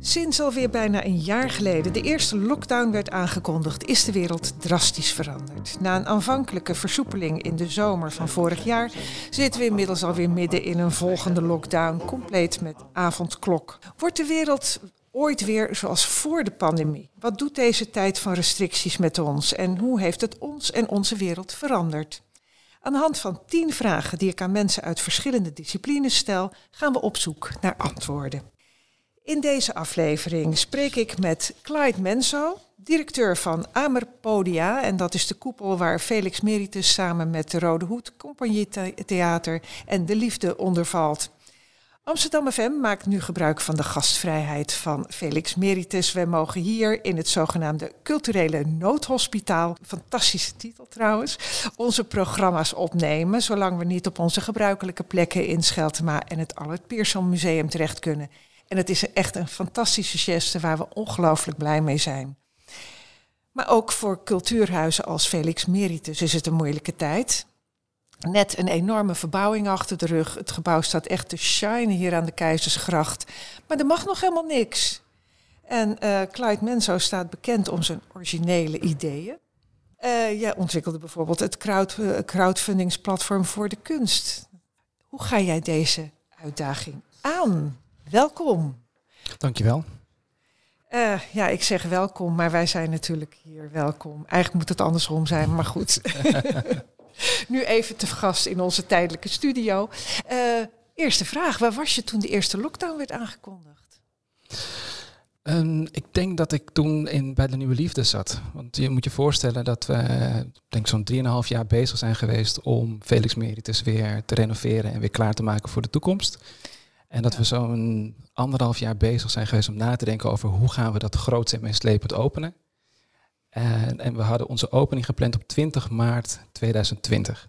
Sinds alweer bijna een jaar geleden de eerste lockdown werd aangekondigd, is de wereld drastisch veranderd. Na een aanvankelijke versoepeling in de zomer van vorig jaar zitten we inmiddels alweer midden in een volgende lockdown, compleet met avondklok. Wordt de wereld ooit weer zoals voor de pandemie? Wat doet deze tijd van restricties met ons en hoe heeft het ons en onze wereld veranderd? Aan de hand van tien vragen die ik aan mensen uit verschillende disciplines stel, gaan we op zoek naar antwoorden. In deze aflevering spreek ik met Clyde Menso, directeur van Amerpodia. En dat is de koepel waar Felix Meritus samen met de Rode Hoed, Compagnie Theater en De Liefde ondervalt. Amsterdam FM maakt nu gebruik van de gastvrijheid van Felix Meritus. Wij mogen hier in het zogenaamde culturele noodhospitaal, fantastische titel trouwens, onze programma's opnemen, zolang we niet op onze gebruikelijke plekken in Scheltema en het Albert Pierson Museum terecht kunnen. En het is echt een fantastische geste waar we ongelooflijk blij mee zijn. Maar ook voor cultuurhuizen als Felix Meritus is het een moeilijke tijd. Net een enorme verbouwing achter de rug. Het gebouw staat echt te shine hier aan de Keizersgracht. Maar er mag nog helemaal niks. En uh, Clyde Menso staat bekend om zijn originele ideeën. Uh, jij ontwikkelde bijvoorbeeld het crowd, uh, crowdfundingsplatform voor de kunst. Hoe ga jij deze uitdaging aan? Welkom. Dankjewel. Uh, ja, ik zeg welkom, maar wij zijn natuurlijk hier welkom. Eigenlijk moet het andersom zijn, maar goed. nu even te gast in onze tijdelijke studio. Uh, eerste vraag, waar was je toen de eerste lockdown werd aangekondigd? Um, ik denk dat ik toen in, bij de Nieuwe Liefde zat. Want je moet je voorstellen dat we denk zo'n 3,5 jaar bezig zijn geweest om Felix Meritus weer te renoveren en weer klaar te maken voor de toekomst. En dat we zo'n anderhalf jaar bezig zijn geweest om na te denken over hoe gaan we dat groot en meeslepend openen. En, en, we hadden onze opening gepland op 20 maart 2020.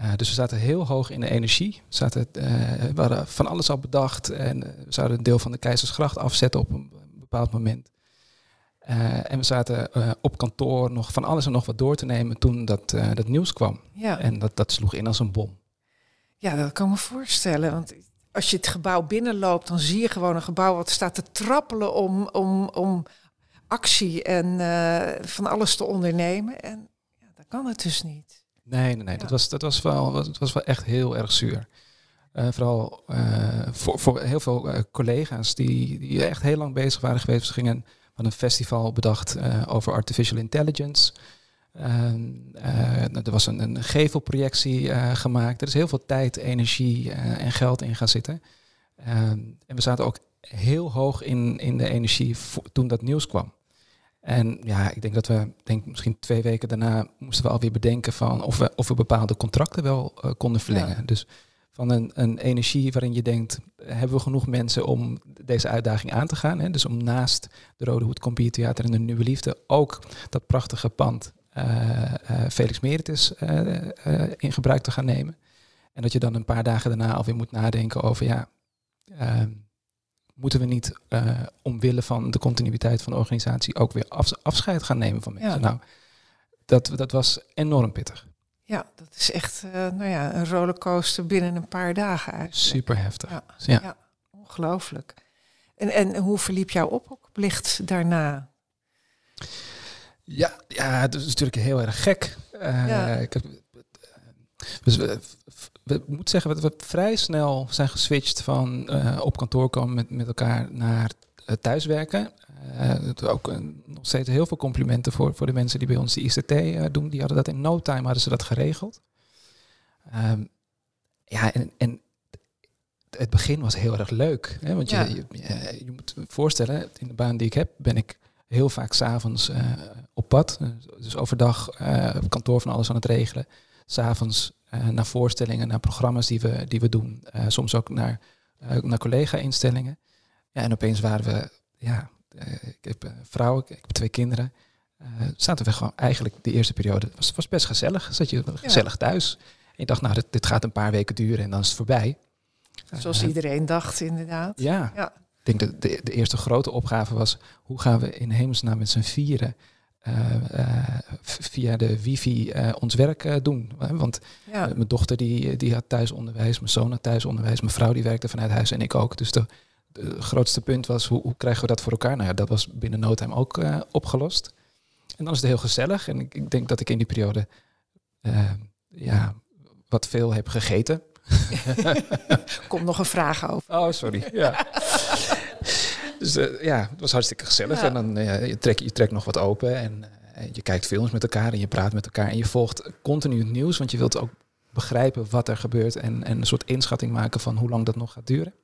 Uh, dus we zaten heel hoog in de energie. We, zaten, uh, we hadden van alles al bedacht en we zouden een deel van de Keizersgracht afzetten op een bepaald moment. Uh, en we zaten op kantoor nog van alles en nog wat door te nemen toen dat, dat nieuws kwam. Ja. En dat, dat sloeg in als een bom. Ja, dat kan me voorstellen. Want als je het gebouw binnenloopt, dan zie je gewoon een gebouw wat staat te trappelen om, om, om actie en uh, van alles te ondernemen. En ja, dat kan het dus niet. Nee, nee, nee. Ja. Dat, was, dat was, wel, dat was wel echt heel erg zuur. Uh, vooral uh, voor, voor heel veel collega's die, die echt heel lang bezig waren geweest. Ze gingen van een festival bedacht over artificial intelligence. Uh, er was een, een gevelprojectie gemaakt. Er is heel veel tijd, energie en geld in gaan zitten. Ehm, en we zaten ook heel hoog in, in de energie toen dat nieuws kwam. En ja, ik denk dat we, denk misschien twee weken daarna, moesten we alweer bedenken van of we, of we bepaalde contracten wel konden verlengen. Ja. Dus van een, een energie waarin je denkt, hebben we genoeg mensen om deze uitdaging aan te gaan? Hè? Dus om naast de Rode Hoed Computer Theater en de Nieuwe Liefde ook dat prachtige pand uh, Felix Meritus in gebruik te gaan nemen. En dat je dan een paar dagen daarna alweer moet nadenken over, ja, ehm, moeten we niet omwille van de continuïteit van de organisatie ook weer af, afscheid gaan nemen van mensen? Ja. Nou, dat, dat was enorm pittig. Ja, dat is echt nou ja, een rollercoaster binnen een paar dagen eigenlijk. Super heftig. Ja, ja. ja ongelooflijk. En, en hoe verliep jouw oplicht daarna? Ja, ja, het is natuurlijk heel erg gek. Uh, ja. ik heb, dus we, we moeten zeggen dat we vrij snel zijn geswitcht van uh, op kantoor komen met, met elkaar naar uh, thuiswerken. Uh, ook nog steeds heel veel complimenten voor, voor de mensen die bij ons de ICT doen. Die hadden dat in no time hadden ze dat geregeld. Um, ja, en, en het begin was heel erg leuk. Hè? Want ja. je, je, je, moet voorstellen, in de baan die ik heb, ben ik heel vaak s'avonds uh, op pad. Dus overdag op kantoor van alles aan het regelen. S'avonds naar voorstellingen, naar programma's die we, die we doen. soms ook naar, naar collega-instellingen. Ja, en opeens waren we, ja, ik heb vrouwen, ik heb twee kinderen. zaten we gewoon eigenlijk de eerste periode, was, was best gezellig. Zat je gezellig ja. thuis. En je dacht, nou, dit, dit, gaat een paar weken duren en dan is het voorbij. Zoals iedereen dacht, inderdaad. Ja. ja denk dat de, de eerste grote opgave was, hoe gaan we in hemelsnaam met z'n vieren via de wifi ons werk doen. Want mijn dochter die, die had thuisonderwijs, mijn zoon had thuisonderwijs, mijn vrouw die werkte vanuit huis en ik ook. Dus de, grootste punt was, hoe, hoe, krijgen we dat voor elkaar? Nou ja, dat was binnen no time ook opgelost. En dan is het heel gezellig. En ik, ik denk dat ik in die periode ja, wat veel heb gegeten. Komt nog een vraag over. Oh, sorry. Ja. Dus uh, ja, het was hartstikke gezellig. En dan uh, je, trek, je trekt nog wat open en uh, je kijkt films met elkaar en je praat met elkaar. En je volgt continu het nieuws, want je wilt ook begrijpen wat er gebeurt en, en een soort inschatting maken van hoe lang dat nog gaat duren.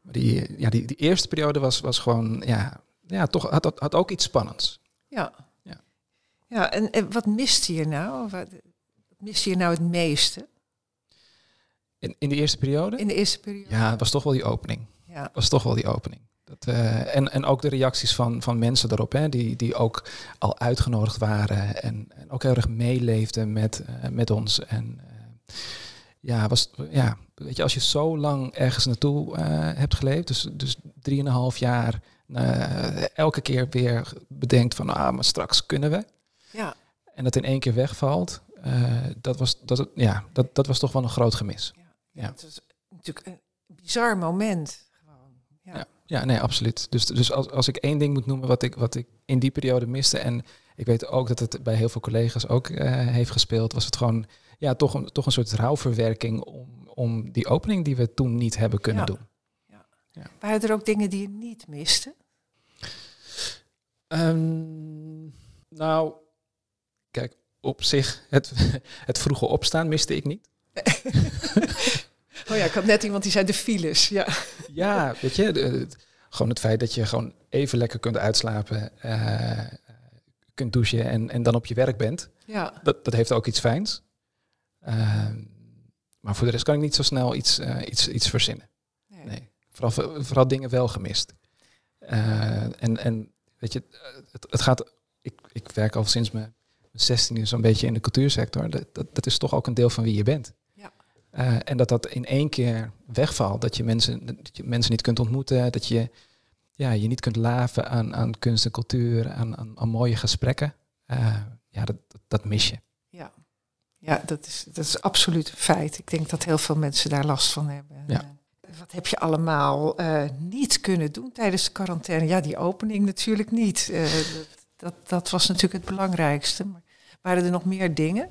Maar die, ja, die, die eerste periode was, was gewoon, ja, ja toch had, had ook iets spannends. Ja. Ja, ja en, en wat miste je nou? Wat, miste je nou het meeste? In, in de eerste periode? In de eerste periode. Ja, het was toch wel die opening. Ja. was toch wel die opening. Dat, uh, en, en ook de reacties van, van mensen daarop, hè, die, die ook al uitgenodigd waren en, en ook heel erg meeleefden met, uh, met ons. En uh, ja, was, ja, weet je, als je zo lang ergens naartoe hebt geleefd, dus, dus drieënhalf jaar, elke keer weer bedenkt van, ah, maar straks kunnen we. Ja. En dat in één keer wegvalt, dat, was, dat, ja, dat, dat was toch wel een groot gemis. Ja. Ja. Het is natuurlijk een bizar moment. Ja. ja. Ja, nee, absoluut. Dus, dus als, als ik één ding moet noemen wat ik, wat ik in die periode miste, en ik weet ook dat het bij heel veel collega's ook uh, heeft gespeeld, was het gewoon ja, toch, een, toch een soort rouwverwerking om, om die opening die we toen niet hebben kunnen doen. Ja. Ja. Waren er ook dingen die je niet miste? Um, nou, kijk, op zich, het, het vroege opstaan miste ik niet. oh ja, ik had net iemand die zei de files. Ja, ja weet je, gewoon het feit dat je gewoon even lekker kunt uitslapen, uh, kunt douchen en, en dan op je werk bent. Ja. Dat, dat heeft ook iets fijns. Uh, maar voor de rest kan ik niet zo snel iets, uh, iets, iets verzinnen. Nee. nee. Vooral, vooral dingen wel gemist. en, en weet je, het, het gaat. Ik, ik werk al sinds mijn 16 zo'n beetje in de cultuursector. Dat, dat, dat, is toch ook een deel van wie je bent. Uh, en dat dat in één keer wegvalt. Dat je mensen, dat je mensen niet kunt ontmoeten. Dat je ja, je niet kunt laven aan, aan kunst en cultuur, aan, aan, aan mooie gesprekken. Uh, ja, dat, dat, mis je. Ja, ja dat, is, dat is absoluut een feit. Ik denk dat heel veel mensen daar last van hebben. Ja. Uh, wat heb je allemaal niet kunnen doen tijdens de quarantaine? Ja, die opening natuurlijk niet. Dat, dat, dat, was natuurlijk het belangrijkste. Maar waren er nog meer dingen?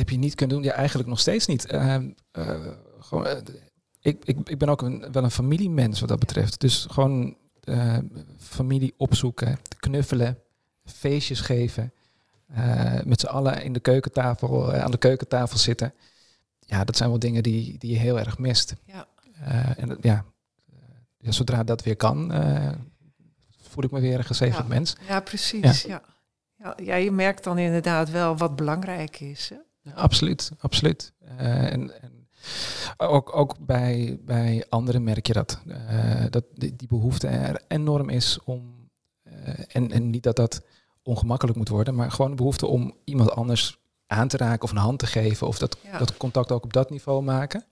Heb je niet kunnen doen? Ja, eigenlijk nog steeds niet. Ehm, eh, gewoon, uh, ik, ik, ik ben ook een, wel een familiemens wat dat betreft. Dus gewoon uh, familie opzoeken, knuffelen, feestjes geven. met z'n allen in de keukentafel, aan de keukentafel zitten. Ja, dat zijn wel dingen die, die je heel erg mist. Ja. en ja, ja, zodra dat weer kan, voel ik me weer een gezegend mens. Ja, precies. Ja. Ja. Ja. je merkt dan inderdaad wel wat belangrijk is. Hè? Absoluut, absoluut. Uh, en, en ook, ook bij, bij anderen merk je dat. Uh, dat die, die, behoefte er enorm is om. Uh, en, en niet dat dat ongemakkelijk moet worden, maar gewoon de behoefte om iemand anders aan te raken of een hand te geven. Of dat, dat contact ook op dat niveau maken.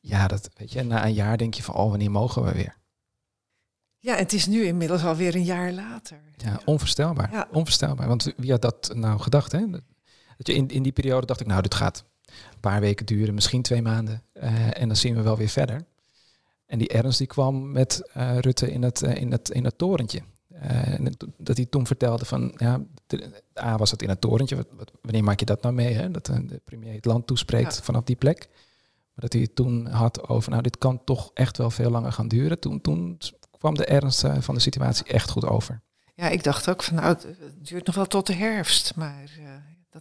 Ja, dat weet je, na een jaar denk je van, oh, wanneer mogen we weer? Ja, het is nu inmiddels alweer een jaar later. Ja, onvoorstelbaar. Ja. Onvoorstelbaar. Want wie had dat nou gedacht? Hè? Dat je in, in die periode dacht ik, nou, dit gaat een paar weken duren, misschien twee maanden. Uh, en dan zien we wel weer verder. En die ernst die kwam met uh, Rutte in het, uh, in het, in het torentje. en dat hij toen vertelde van, ja, de, A was het in het torentje. Wat, wanneer maak je dat nou mee? Hè? Dat de premier het land toespreekt vanaf die plek. Maar dat hij het toen had over, nou, dit kan toch echt wel veel langer gaan duren. Toen, toen kwam de ernst van de situatie echt goed over. Ja, ik dacht ook van, nou, het duurt nog wel tot de herfst. Maar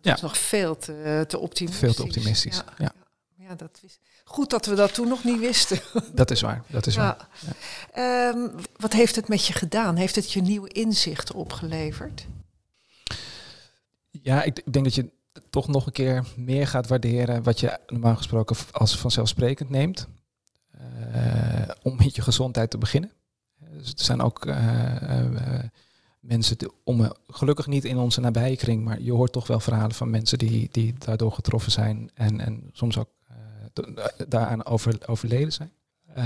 dat ja. is nog veel te, te optimistisch. Veel te optimistisch, ja. ja. dat wist. Goed dat we dat toen nog niet wisten. Dat is waar, dat is waar. Um, wat heeft het met je gedaan? Heeft het je nieuwe inzichten opgeleverd? Ja, ik, ik denk dat je toch nog een keer meer gaat waarderen wat je normaal gesproken als vanzelfsprekend neemt. Uh, om met je gezondheid te beginnen. Dus er zijn ook uh, uh, mensen om, gelukkig niet in onze nabije maar je hoort toch wel verhalen van mensen die, die daardoor getroffen zijn en, en soms ook uh, daaraan over, overleden zijn. Uh,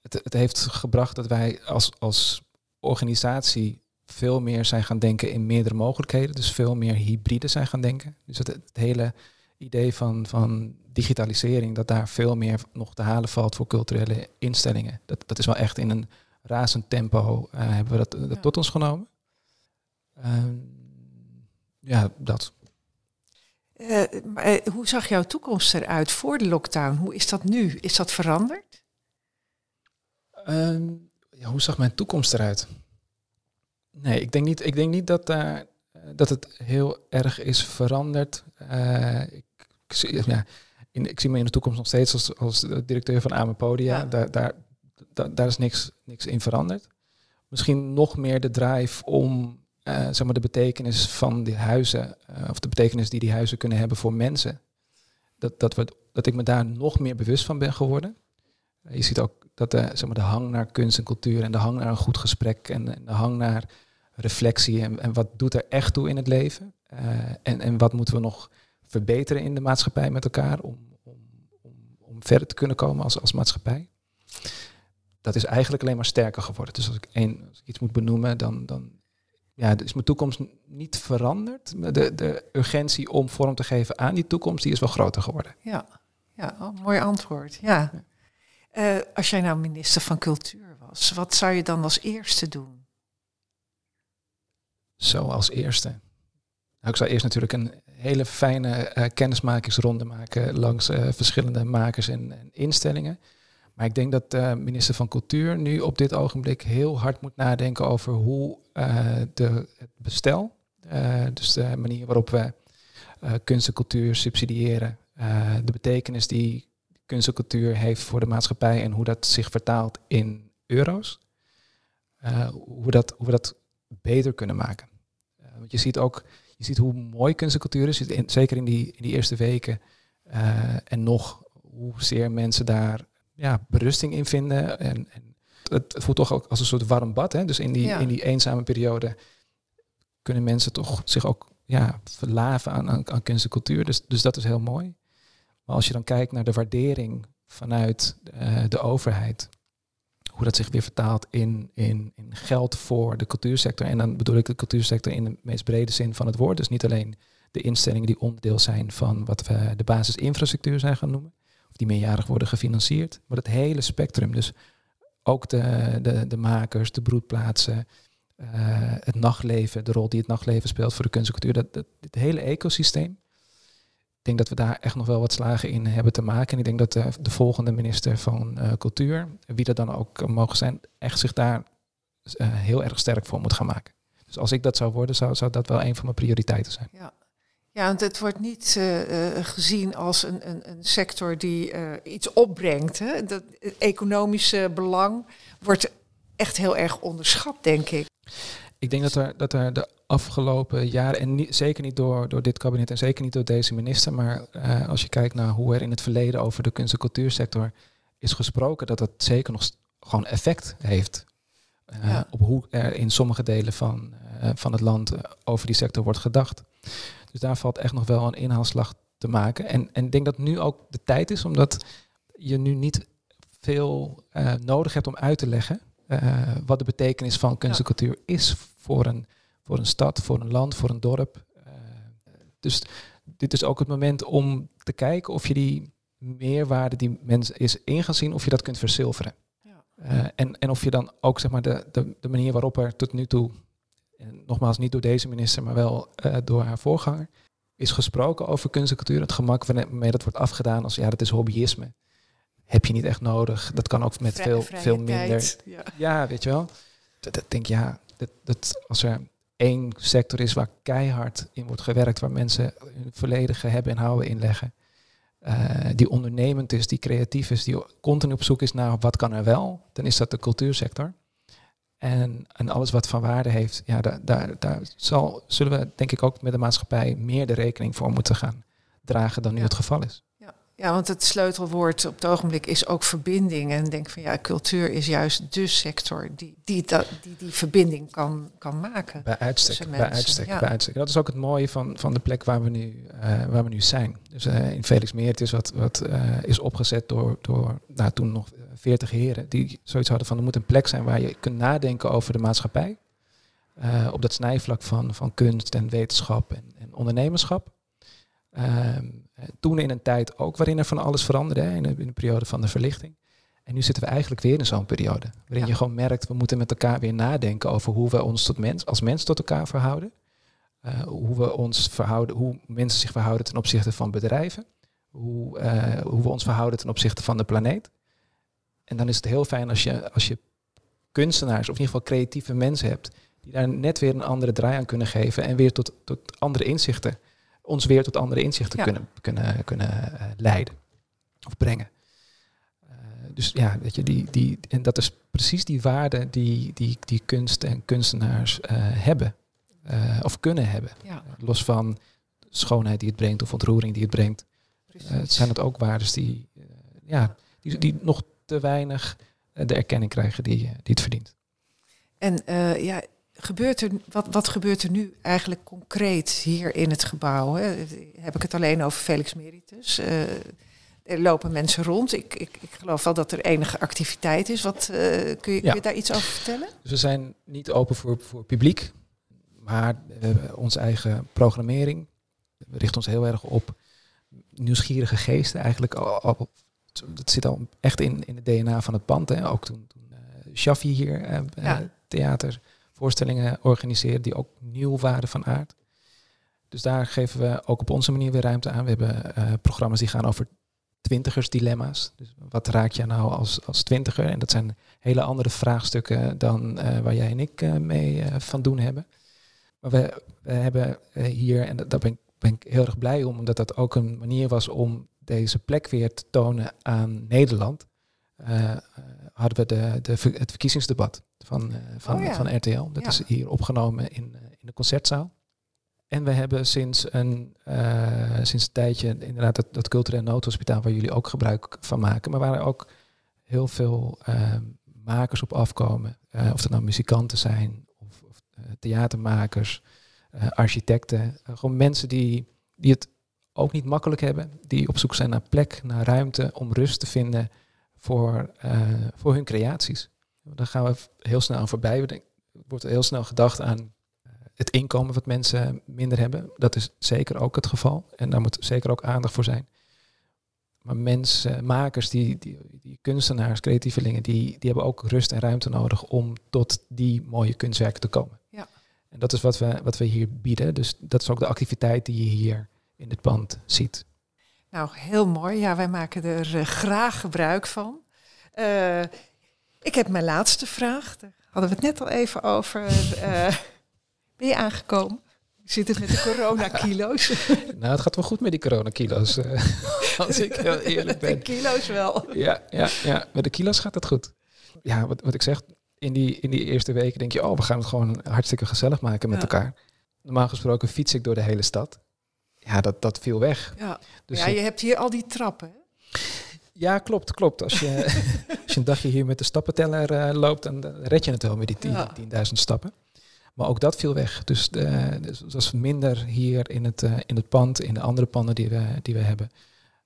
het, het heeft gebracht dat wij als, als organisatie veel meer zijn gaan denken in meerdere mogelijkheden. Dus veel meer hybride zijn gaan denken. Dus het, het hele idee van, van digitalisering, dat daar veel meer nog te halen valt voor culturele instellingen. Dat, dat is wel echt in een razend tempo uh, hebben we dat, dat tot ons genomen. Uh, ja, dat. Uh, maar, hoe zag jouw toekomst eruit voor de lockdown? Hoe is dat nu? Is dat veranderd? Ehm, ja, hoe zag mijn toekomst eruit? Nee, ik denk niet, ik denk niet dat, daar, dat het heel erg is veranderd. ik, ik, ja, in, ik zie me in de toekomst nog steeds als, als directeur van Amepodia. Ja. Daar, daar, daar, is niks, niks in veranderd. Misschien nog meer de drive om uh, zeg maar de betekenis van die huizen, uh, of de betekenis die die huizen kunnen hebben voor mensen. Dat, dat, we, dat ik me daar nog meer bewust van ben geworden. Je ziet ook dat de, zeg maar, de hang naar kunst en cultuur en de hang naar een goed gesprek en, en de hang naar reflectie en, en wat doet er echt toe in het leven. en, en wat moeten we nog verbeteren in de maatschappij met elkaar om, om, om, om verder te kunnen komen als, als maatschappij. Dat is eigenlijk alleen maar sterker geworden. Dus als ik, één, als ik iets moet benoemen, dan, dan ja, is mijn toekomst niet veranderd. De, de urgentie om vorm te geven aan die toekomst, die is wel groter geworden. Ja, ja oh, mooi antwoord. Ja. Uh, als jij nou minister van Cultuur was, wat zou je dan als eerste doen? Zo als eerste. Nou, ik zou eerst natuurlijk een hele fijne uh, kennismakingsronde maken langs uh, verschillende makers en, en, instellingen. Maar ik denk dat de minister van Cultuur nu op dit ogenblik heel hard moet nadenken over hoe uh, de, het bestel, dus de manier waarop we kunst en cultuur subsidiëren, de betekenis die kunst en cultuur heeft voor de maatschappij en hoe dat zich vertaalt in euro's, hoe, dat, hoe we dat beter kunnen maken. want je ziet ook je ziet hoe mooi kunst en cultuur is, zeker in die, in die eerste weken. Uh, en nog hoezeer mensen daar ja, berusting in vinden. En, en het, het, voelt toch ook als een soort warm bad. Hè? Dus in die, in die eenzame periode kunnen mensen toch zich ook ja, verlaven aan, aan, aan kunst en cultuur. Dus, dus dat is heel mooi. Maar als je dan kijkt naar de waardering vanuit uh, de overheid, hoe dat zich weer vertaalt in, in, in geld voor de cultuursector. En dan bedoel ik de cultuursector in de meest brede zin van het woord. Dus niet alleen de instellingen die onderdeel zijn van wat we de basisinfrastructuur zijn gaan noemen. Of die meerjarig worden gefinancierd. Maar het hele spectrum. Dus ook de, de, de makers, de broedplaatsen, uh, het nachtleven, de rol die het nachtleven speelt voor de kunst en cultuur. Dat, het hele ecosysteem denk dat we daar echt nog wel wat slagen in hebben te maken. En ik denk dat de, de volgende minister van uh, Cultuur, wie dat dan ook mogen zijn, echt zich daar uh, heel erg sterk voor moet gaan maken. Dus als ik dat zou worden, zou, zou dat wel een van mijn prioriteiten zijn. Ja. Ja, want het wordt niet uh, gezien als een, een, een sector die iets opbrengt. Hè? Dat, het economische belang wordt echt heel erg onderschat, denk ik. Ik denk dat er, dat er de afgelopen jaren, en niet, zeker niet door, door dit kabinet en zeker niet door deze minister, maar uh, als je kijkt naar hoe er in het verleden over de kunst- en cultuursector is gesproken, dat dat zeker nog gewoon effect heeft uh, ja. op hoe er in sommige delen van, uh, van het land over die sector wordt gedacht. Dus daar valt echt nog wel een inhaalslag te maken. En, en ik denk dat nu ook de tijd is, omdat je nu niet veel nodig hebt om uit te leggen wat de betekenis van kunst en cultuur is voor een voor een stad, voor een land, voor een dorp. Uh, dus dit is ook het moment om te kijken of je die meerwaarde die mensen is in gaan zien, of je dat kunt verzilveren. Ja. En, en of je dan ook zeg maar, de, de, de manier waarop er tot nu toe, en nogmaals niet door deze minister, maar wel uh, door haar voorganger, is gesproken over kunst en cultuur. Het gemak waarmee dat wordt afgedaan als ja, dat is hobbyisme. Heb je niet echt nodig. Dat kan ook met Vrij, veel, veel minder. Ja. ja. weet je wel. Dat, dat denk ja, dat, dat als er één sector is waar keihard in wordt gewerkt, waar mensen hun volledige hebben en houden inleggen. Uh, die ondernemend is, die creatief is, die continu op zoek is naar wat kan er wel, dan is dat de cultuursector. En, en alles wat van waarde heeft, ja, daar, daar, daar zal, zullen we denk ik ook met de maatschappij meer de rekening voor moeten gaan dragen dan nu het geval is. Ja, want het sleutelwoord op het ogenblik is ook verbinding. En denk van ja, cultuur is juist de sector die die, dat, die, die verbinding kan, kan maken. Bij uitstek, bij uitstek, ja. bij uitstek. Dat is ook het mooie van, van de plek waar we nu, uh, waar we nu zijn. Dus uh, in Felix Meert is wat, wat uh, is opgezet door, door nou, toen nog veertig heren die zoiets hadden van er moet een plek zijn waar je kunt nadenken over de maatschappij. Uh, op dat snijvlak van, van kunst en wetenschap en, en ondernemerschap. Uh, toen in een tijd ook waarin er van alles veranderde, hè, in, de, in, de, periode van de verlichting. En nu zitten we eigenlijk weer in zo'n periode. Waarin ja. je gewoon merkt, we moeten met elkaar weer nadenken over hoe we ons tot mens, als mens tot elkaar verhouden. Uh, hoe we ons verhouden, hoe mensen zich verhouden ten opzichte van bedrijven. Hoe, hoe we ons verhouden ten opzichte van de planeet. En dan is het heel fijn als je, als je kunstenaars, of in ieder geval creatieve mensen hebt, die daar net weer een andere draai aan kunnen geven en weer tot, tot andere inzichten, ons weer tot andere inzichten ja. kunnen, kunnen, kunnen uh, leiden of brengen. Uh, dus ja, weet je, die, die, en dat is precies die waarde die, die, die kunst en kunstenaars uh, hebben of kunnen hebben. Ja. los van schoonheid die het brengt of ontroering die het brengt. het zijn het ook waardes die, ja, die, die nog te weinig de erkenning krijgen die, die het verdient. En ja, gebeurt er, wat, wat gebeurt er nu eigenlijk concreet hier in het gebouw? Hè? Heb ik het alleen over Felix Meritus? Uh, er lopen mensen rond. Ik, ik, ik geloof wel dat er enige activiteit is. Wat, uh, kun, je, ja. kun je daar iets over vertellen? Dus we zijn niet open voor, voor publiek, maar onze eigen programmering. We richten ons heel erg op nieuwsgierige geesten. Eigenlijk al dat zit al echt in, in het DNA van het pand. Hè. Ook toen, toen Shaffi hier uh, ja. theater voorstellingen organiseren die ook nieuw waren van aard. Dus daar geven we ook op onze manier weer ruimte aan. We hebben uh, programma's die gaan over twintigersdilemma's. Dus wat raak je nou als, als twintiger? En dat zijn hele andere vraagstukken dan uh, waar jij en ik uh, mee van doen hebben. Maar we, we hebben hier, en daar ben ben ik heel erg blij om, omdat dat ook een manier was om deze plek weer te tonen aan Nederland. hadden we de, de, het verkiezingsdebat van, uh, van, oh ja. van RTL. Dat ja. is hier opgenomen in, in de concertzaal. En we hebben sinds een, uh, sinds een tijdje inderdaad dat, dat cultureel noodhospitaal waar jullie ook gebruik van maken. Maar waar ook heel veel makers op afkomen. of dat nou muzikanten zijn of, of theatermakers, architecten. gewoon mensen die, die het ook niet makkelijk hebben. Die op zoek zijn naar plek, naar ruimte om rust te vinden voor, voor hun creaties. Dan gaan we heel snel aan voorbij. Er wordt heel snel gedacht aan het inkomen wat mensen minder hebben. Dat is zeker ook het geval. En daar moet zeker ook aandacht voor zijn. Maar mensen, makers, die, die, die kunstenaars, creatievelingen, die, die hebben ook rust en ruimte nodig om tot die mooie kunstwerken te komen. Ja. En dat is wat we, wat we hier bieden. Dus dat is ook de activiteit die je hier in dit pand ziet. Nou, heel mooi. Ja, wij maken er uh, graag gebruik van. Uh, ik heb mijn laatste vraag. Daar hadden we het net al even over. Uh, ben je aangekomen? Zit het met de coronakilo's. nou, het gaat wel goed met die coronakilo's. Als ik heel eerlijk ben. De kilo's wel. Ja, ja, ja, met de kilo's gaat het goed. Ja, wat, wat ik zeg, in die, in die eerste weken denk je, oh, we gaan het gewoon hartstikke gezellig maken met ja. elkaar. Normaal gesproken fiets ik door de hele stad. Ja, dat, dat viel weg. Ja, dus ja je hebt hier al die trappen. Hè? Ja, klopt, klopt. Als je, als je een dagje hier met de stappenteller uh, loopt, dan red je het wel met die 10.000 ja. stappen. Maar ook dat viel weg. Dus, de, dus dat is minder hier in het, uh, in het pand, in de andere panden die we, die we hebben.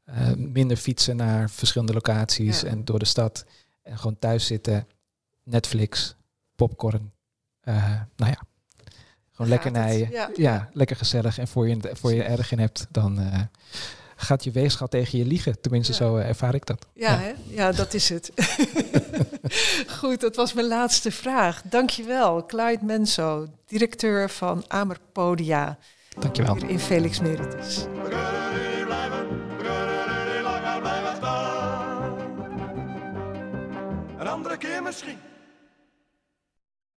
Uh, minder fietsen naar verschillende locaties ja. en door de stad. En gewoon thuis zitten, Netflix, popcorn. nou ja, gewoon lekker naaien. Ja. ja. lekker gezellig. En voor je, voor je erg in hebt, dan gaat je weegschaal tegen je liegen. Tenminste, ja. zo uh, ervaar ik dat. Ja, ja. Hè? ja dat is het. Goed, dat was mijn laatste vraag. Dankjewel, Clyde Menso, directeur van Amerpodia. Dankjewel. Hier in Felix Meritus. Een andere keer misschien.